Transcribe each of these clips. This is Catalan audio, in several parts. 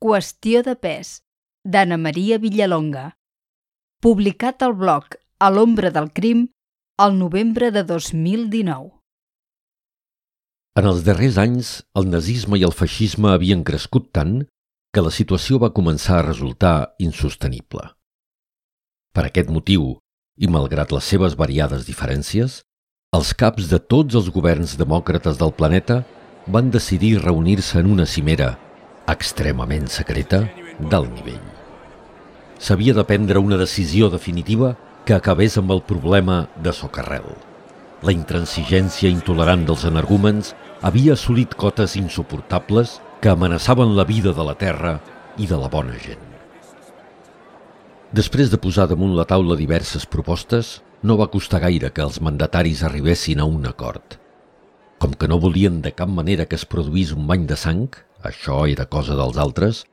Qüestió de pes, d'Anna Maria Villalonga. Publicat al blog A l'ombra del crim el novembre de 2019. En els darrers anys, el nazisme i el feixisme havien crescut tant que la situació va començar a resultar insostenible. Per aquest motiu, i malgrat les seves variades diferències, els caps de tots els governs demòcrates del planeta van decidir reunir-se en una cimera extremament secreta d'alt nivell. S'havia de prendre una decisió definitiva que acabés amb el problema de socarrel. La intransigència intolerant dels energúmens havia assolit cotes insuportables que amenaçaven la vida de la terra i de la bona gent. Després de posar damunt la taula diverses propostes, no va costar gaire que els mandataris arribessin a un acord. Com que no volien de cap manera que es produís un bany de sang, això era cosa dels altres,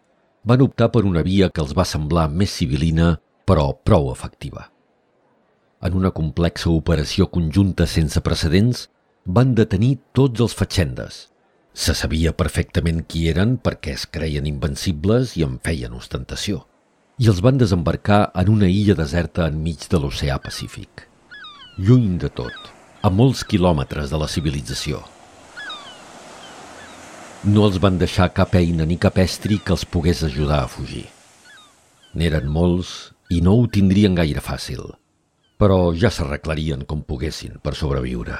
van optar per una via que els va semblar més civilina, però prou efectiva. En una complexa operació conjunta sense precedents, van detenir tots els fatxendes. Se sabia perfectament qui eren perquè es creien invencibles i en feien ostentació. I els van desembarcar en una illa deserta enmig de l'oceà Pacífic. Lluny de tot, a molts quilòmetres de la civilització. No els van deixar cap eina ni cap estri que els pogués ajudar a fugir. N'eren molts i no ho tindrien gaire fàcil – però ja s'arreglarien com poguessin per sobreviure.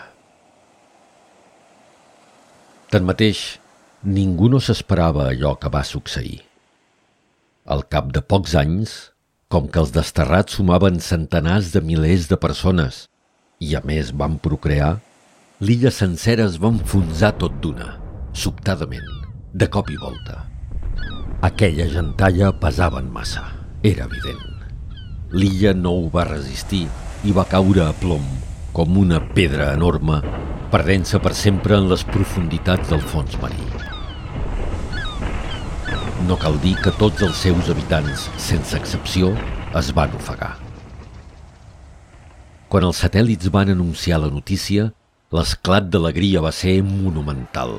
Tanmateix, ningú no s'esperava allò que va succeir. Al cap de pocs anys, com que els desterrats sumaven centenars de milers de persones i a més van procrear, l'illa sencera es va enfonsar tot d'una, sobtadament, de cop i volta. Aquella gentalla pesaven massa, era evident. L'illa no ho va resistir i va caure a plom, com una pedra enorme, perdent-se per sempre en les profunditats del fons marí. No cal dir que tots els seus habitants, sense excepció, es van ofegar. Quan els satèl·lits van anunciar la notícia, l'esclat d'alegria va ser monumental.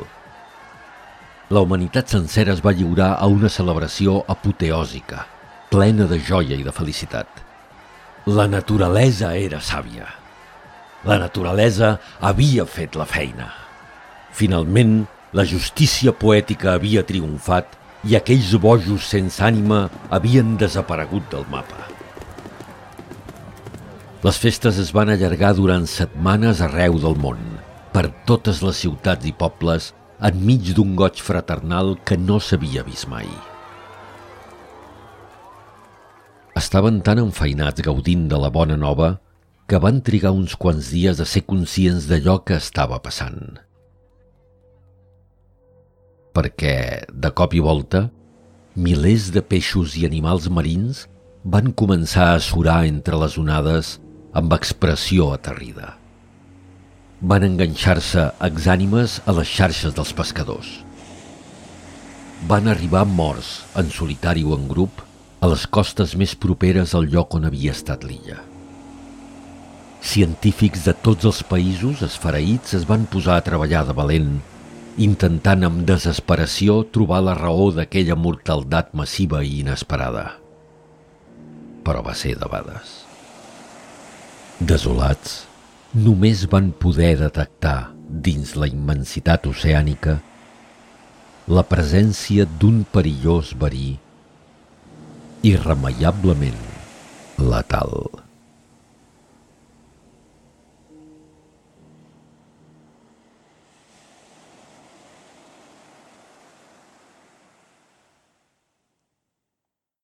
La humanitat sencera es va lliurar a una celebració apoteòsica, plena de joia i de felicitat. La naturalesa era sàvia. La naturalesa havia fet la feina. Finalment, la justícia poètica havia triomfat i aquells bojos sense ànima havien desaparegut del mapa. Les festes es van allargar durant setmanes arreu del món, per totes les ciutats i pobles, enmig d'un goig fraternal que no s'havia vist mai. Estaven tan enfeinats gaudint de la bona nova que van trigar uns quants dies a ser conscients d'allò que estava passant. Perquè, de cop i volta, milers de peixos i animals marins van començar a surar entre les onades amb expressió aterrida. Van enganxar-se exànimes a les xarxes dels pescadors. Van arribar morts, en solitari o en grup, a les costes més properes al lloc on havia estat l'illa. Científics de tots els països esfereïts es van posar a treballar de valent, intentant amb desesperació trobar la raó d'aquella mortaldat massiva i inesperada. Però va ser debades. Desolats, només van poder detectar, dins la immensitat oceànica, la presència d'un perillós verí irremeiablement letal.